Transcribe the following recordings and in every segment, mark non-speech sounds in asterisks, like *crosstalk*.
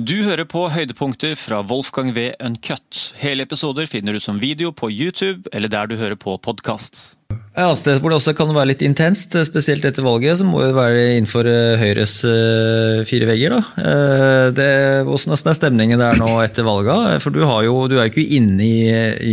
Du hører på høydepunkter fra Wolfgang V. Uncut. Hele episoder finner du som video på YouTube eller der du hører på podkast. Et annet sted hvor det også kan være litt intenst, spesielt etter valget, så må det være innenfor eh, Høyres uh, fire vegger. da. Det, hvordan er stemningen der nå etter valget? For du, jo, du er jo ikke inne i,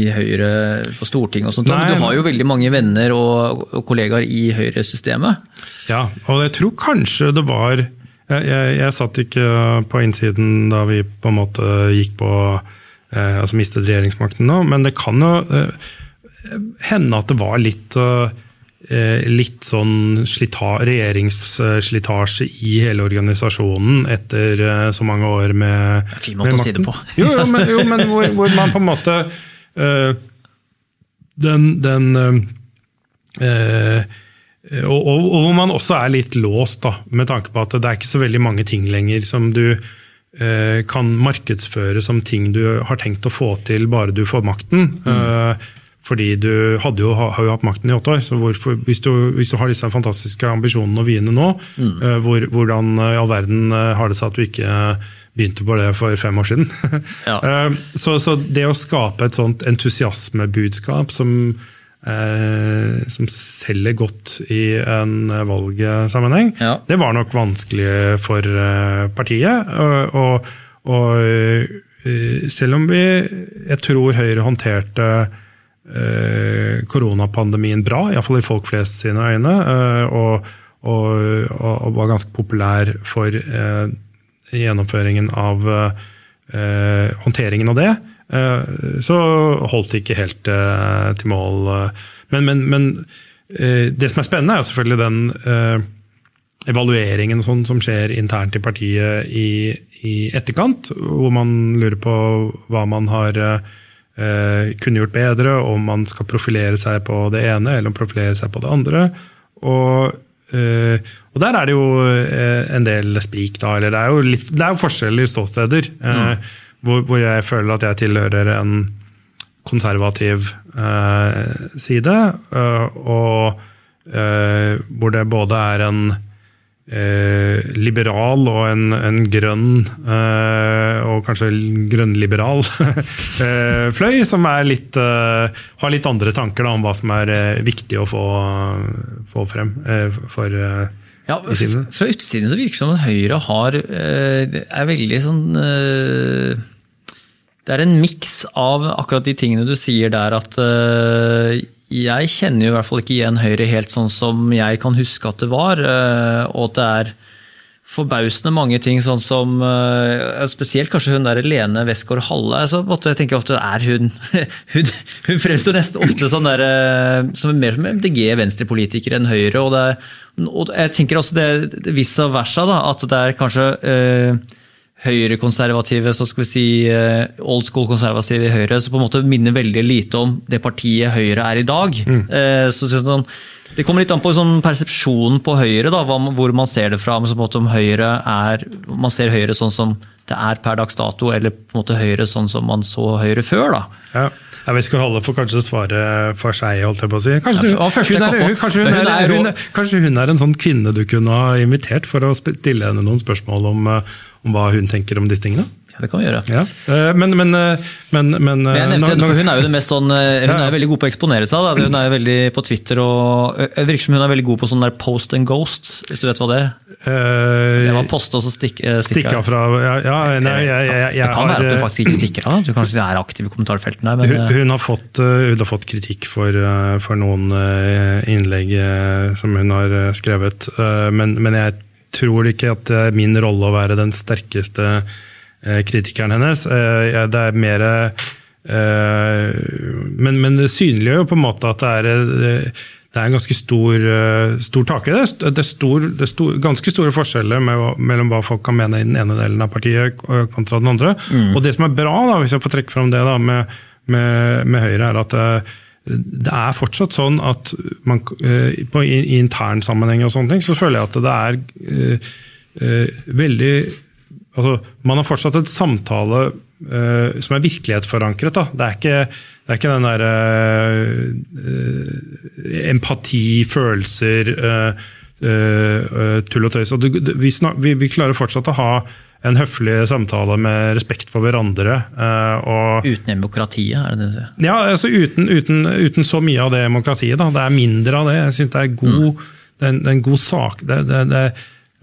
i, Høyre på Stortinget, og sånt, Nei, men du har jo veldig mange venner og, og kollegaer i Høyre-systemet. Ja, og jeg tror kanskje det var jeg, jeg, jeg, satt ikke på innsiden da vi på en måte gikk på eh, altså mistet regjeringsmakten nå, men det kan jo eh, hende at det var litt eh, litt sånn slita, regjeringsslitasje i hele organisasjonen etter eh, så mange år med Fin måte å si det på. jo, jo, men, jo, men hvor, hvor, man på en måte uh, Den, den Eh, og, og, og, hvor man også er litt låst, da, med tanke på at det er ikke så veldig mange ting lenger som du eh, kan markedsføre som ting du har tenkt å få til bare du får makten. Mm. Eh, fordi du jo, har jo hatt makten i åtte år. så hvorfor, hvis, du, hvis, du, har disse fantastiske ambisjonene å vyene nå, mm. eh, hvor, hvordan i all verden eh, har det seg at du ikke begynte på det for fem år siden? ja. *laughs* Eh, så, så det å skape et sånt entusiasmebudskap som eh, som selger godt i en valgsammenheng, ja. det var nok vanskelig for eh, partiet. Og, og, og eh, selv om vi, jeg tror Høyre håndterte eh, koronapandemien bra, iallfall i folk flest sine øyne, eh, og, og, var ganske populær for eh, gjennomføringen av håndteringen av det, Eh, så holdt det ikke helt eh, til mål. Eh. Men, men, men det som er spennende, er selvfølgelig den evalueringen sånn, som skjer internt i partiet i, i, etterkant, hvor man lurer på hva man har eh, kunne gjort bedre, om man skal profilere seg på det ene eller profilere seg på det andre. Og, Uh, og der er det jo en del sprik, da. Eller det er jo, litt, det er jo forskjellige ståsteder. Mm. Hvor, hvor, jeg føler at jeg tilhører en konservativ eh, side, eh, og eh, hvor det både er en eh, liberal og en, en grønn, eh, og kanskje grønnliberal *laughs* eh, fløy, som litt, har litt andre tanker da, om hva som er viktig å få, få frem for ja, Fra utsiden så virker det som at Høyre har, er veldig sånn det er en miks av akkurat de tingene du sier der, at uh, jeg kjenner jo i hvert fall ikke igjen Høyre helt sånn som jeg kan huske at det var. Uh, og at det er forbausende mange ting, sånn som uh, Spesielt kanskje hun der Lene Westgård Halle. Så jeg tenker ofte er hun *laughs* Hun, hun fremstår nesten ofte sånn der, som mer som MDG venstrepolitiker enn Høyre. Og, det, og jeg tenker også det, det vice versa, da, at det er kanskje høyrekonservative, så skal vi si uh, old school-konservative i Høyre, som på en måte minner veldig lite om det partiet Høyre er i dag. Mm. Uh, så, sånn, Det kommer litt an på sånn, persepsjonen på Høyre, da, hvor man ser det fra. Om Høyre er, Man ser Høyre sånn som det er per dags dato, eller på en måte Høyre sånn som man så Høyre før. da. Ja. Ja, vi skal holde for kanskje svare for seg, holdt jeg på å si. Kanskje, du, hun, er, kanskje, hun, er, hun, kanskje hun er en sånn kvinne du kunne ha invitert for å stille henne noen spørsmål om, eh, om hva hun tenker om disse tingene? Det kan vi gjøre. Ja. Eh, men, men, eh, men, men, jeg nevnte, når, Hun er jo det mest sånn, hun ja. er veldig god på å eksponere seg. Da. Hun er veldig på Twitter og virker som hun er veldig god på sånn der post and ghosts, hvis du vet hva det er? Det var poste og så stikke, stikke av. fra ja, ja nei, jeg, jeg, jeg, Det kan være at du faktisk ikke stikker av. Du kanskje er aktiv i kommentarfeltene. Men, hun, hun, har fått, hun har fått kritikk for, for noen innlegg som hun har skrevet, men, men jeg tror ikke at det er min rolle å være den sterkeste Eh, kritikeren hennes. Eh, det er mer eh, men, men, det synliggjør jo på en måte at det er, det er en ganske stor, stor take. Det er, stor, det er stor, ganske store forskjeller mellom hva folk kan mene i den ene delen av partiet kontra den andre. Mm. Og det som er bra, da, hvis jeg får trekke fram det da, med, med, med Høyre, er at det er fortsatt sånn at man, på, i, i intern sammenheng og sånne ting, så føler jeg at det er uh, veldig altså, Man har fortsatt et samtale uh, som er virkelighetsforankret. Da. Det, er ikke, det er ikke den derre uh, empati, følelser, uh, tull og tøys. Vi, vi, vi, klarer fortsatt å ha en høflig samtale med respekt for hverandre. eh, og Uten demokratiet, er det det du sier? ja, altså uten, uten, uten så mye av det demokratiet. Da. Det er mindre av det. Jeg synes det er god, det er en, det er en god sak. Det, det, det,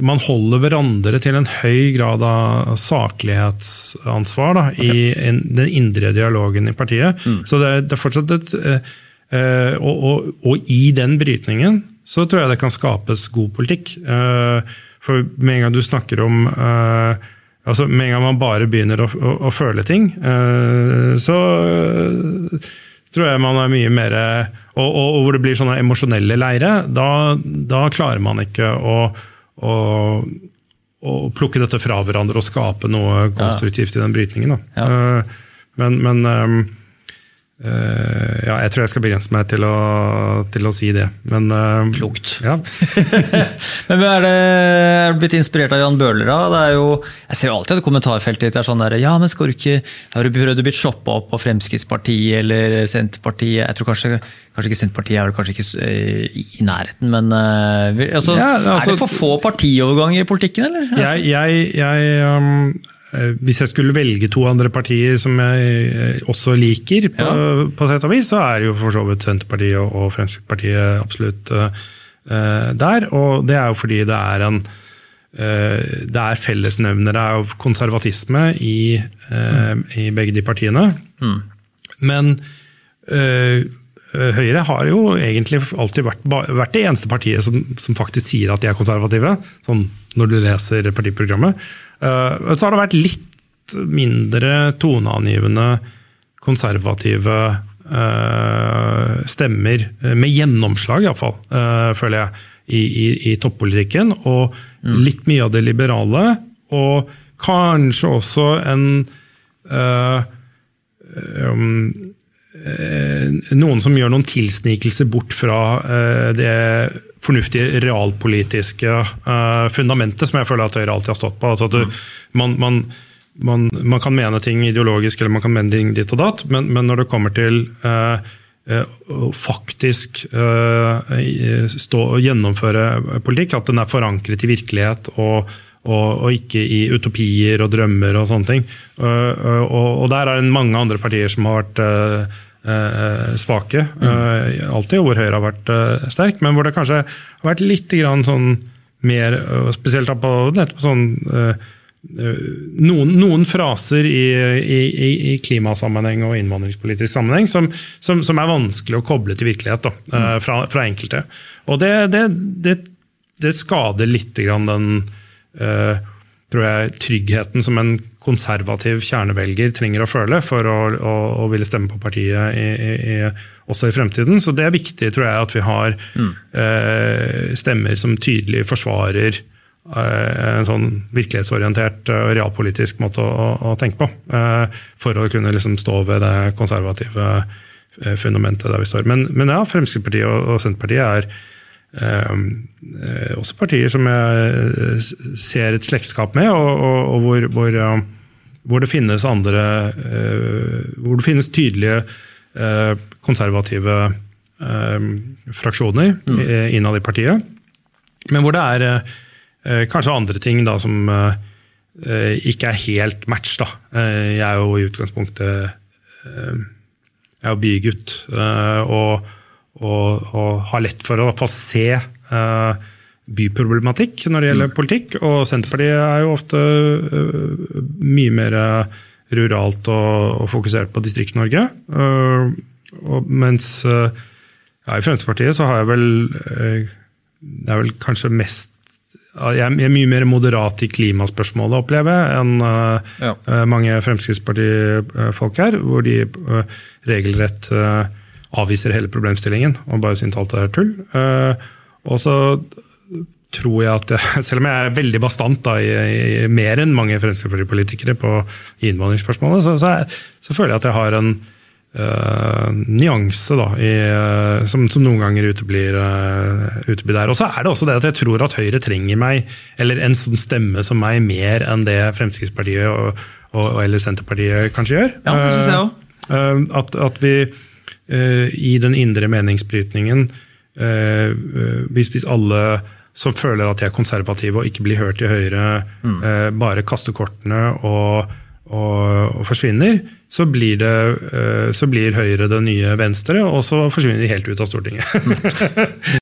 man holder hverandre til en høy grad av saklighetsansvar da, i en, den indre dialogen i partiet. Så det, det er fortsatt et eh, eh, og, og, og i den brytningen så tror jeg det kan skapes god politikk. Eh, for med en gang du snakker om eh, altså Med en gang man bare begynner å, å, å føle ting, eh, så eh, tror jeg man er mye mer og, og hvor det blir sånne emosjonelle leire, da, da klarer man ikke å, å, og, plukke dette fra hverandre og skape noe konstruktivt i den brytningen. Da. Ja. Men, men ehm, eh, ja, jeg tror jeg skal begrense meg til å, til å si det. Men, eh, Klokt. Ja. *laughs* Men er, det, er du blitt inspirert av Jan Bøhler? da? Det er jo, jeg ser jo alltid at kommentarfeltet ditt er sånn der, ja, men skal du ikke, har du prøvd å bli shoppa opp av Fremskrittspartiet eller Senterpartiet? Jeg tror kanskje, kanskje ikke Senterpartiet er vel kanskje ikke eh, i nærheten, men eh, altså, Ja, altså- er det for få partioverganger i politikken, eller? Altså, Jeg, jeg, jeg um, eh, Hvis jeg skulle velge to andre partier som jeg eh, også liker, på, på sett og vis, så er jo for så vidt Senterpartiet og, Fremskrittspartiet absolutt eh, eh, der. Og det er jo fordi det er en uh, det er fellesnevnere av konservatisme i, eh, i begge de partiene. Men øh, Høyre har jo egentlig alltid vært, vært det eneste partiet som, som faktisk sier at de er konservative, sånn når du leser partiprogrammet. Eh, så har det vært litt mindre toneangivende konservative eh, stemmer, eh, med gjennomslag iallfall, føler jeg, i, i, i toppolitikken. Og litt mye av det liberale, og kanskje også en um, eh, noen som gjør noen tilsnikelser bort fra det fornuftige realpolitiske uh, fundamentet som jeg føler at Høyre alltid har stått på. Altså at du, man, man, man, man kan mene ting ideologisk eller man kan mene ting ditt og datt, men, men når det kommer til uh, uh, faktisk stå og gjennomføre politikk, at den er forankret i virkelighet og, og, og ikke i utopier og drømmer og sånne ting. Og, og der er det mange andre partier som har vært svake, eh, alltid, hvor Høyre har vært eh, sterk, men hvor det kanskje har vært litt grann sånn mer, spesielt på nettopp sånn eh, eh, noen, noen fraser i, i, i, klimasammenheng og innvandringspolitisk sammenheng som, som, som er vanskelig å koble til virkelighet da, mm. fra, fra enkelte. Og det, det, det, det skader litt grann den eh, tror jeg, tryggheten som en konservativ kjernevelger trenger å føle for å, å, å ville stemme på partiet i, i, i, også i fremtiden. Så det er viktig tror jeg, at vi har eh, stemmer som tydelig forsvarer eh, en sånn virkelighetsorientert og realpolitisk måte å, å, tenke på. eh, For å kunne liksom stå ved det konservative eh, fundamentet der vi står. Men, men ja, Fremskrittspartiet og, og Senterpartiet er også partier som jeg eh, ser et slektskap med, og, og, og hvor, hvor, eh, hvor det finnes andre eh, Hvor det finnes tydelige eh, konservative eh, fraksjoner mm. innad i partiet. Men hvor det er eh, kanskje andre ting da som eh, eh, ikke er helt match. Da. Eh, jeg er jo i utgangspunktet eh, jeg er jo bygutt eh, og, og, og har lett for å få se uh, byproblematikk når det gjelder politikk. Og Senterpartiet er jo ofte uh, mye mer ruralt og, og fokusert på Distrikt-Norge. Uh, mens uh, ja, i Fremskrittspartiet så har jeg vel eh, Det er vel kanskje mest jeg er- mye mer moderat i klimaspørsmålet, opplever jeg, enn eh, Ja. eh, mange Fremskrittspartifolk her, hvor de eh, regelrett eh, avviser hele problemstillingen og bare syns alt er tull. Eh, og så tror jeg at jeg, *laughs* selv om jeg er veldig bastant da, i, i mer enn mange Fremskrittspartipolitikere på innvandringsspørsmålet, så, så, så føler jeg at jeg har en uh, nyanse da, i, uh, som, som noen ganger uteblir, uh, uteblir der. Og så er det også det at jeg tror at Høyre trenger meg, eller en sånn stemme som meg, mer enn det Fremskrittspartiet og, og, eller Senterpartiet kanskje gjør. Ja, det synes jeg også. At, at vi i den indre meningsbrytningen, eh, hvis, hvis alle som føler at de er konservative og ikke blir hørt i Høyre, eh, bare kaster kortene og, og, og forsvinner, så blir, det, eh, så blir Høyre det nye Venstre, og så forsvinner de helt ut av Stortinget. *laughs* *laughs*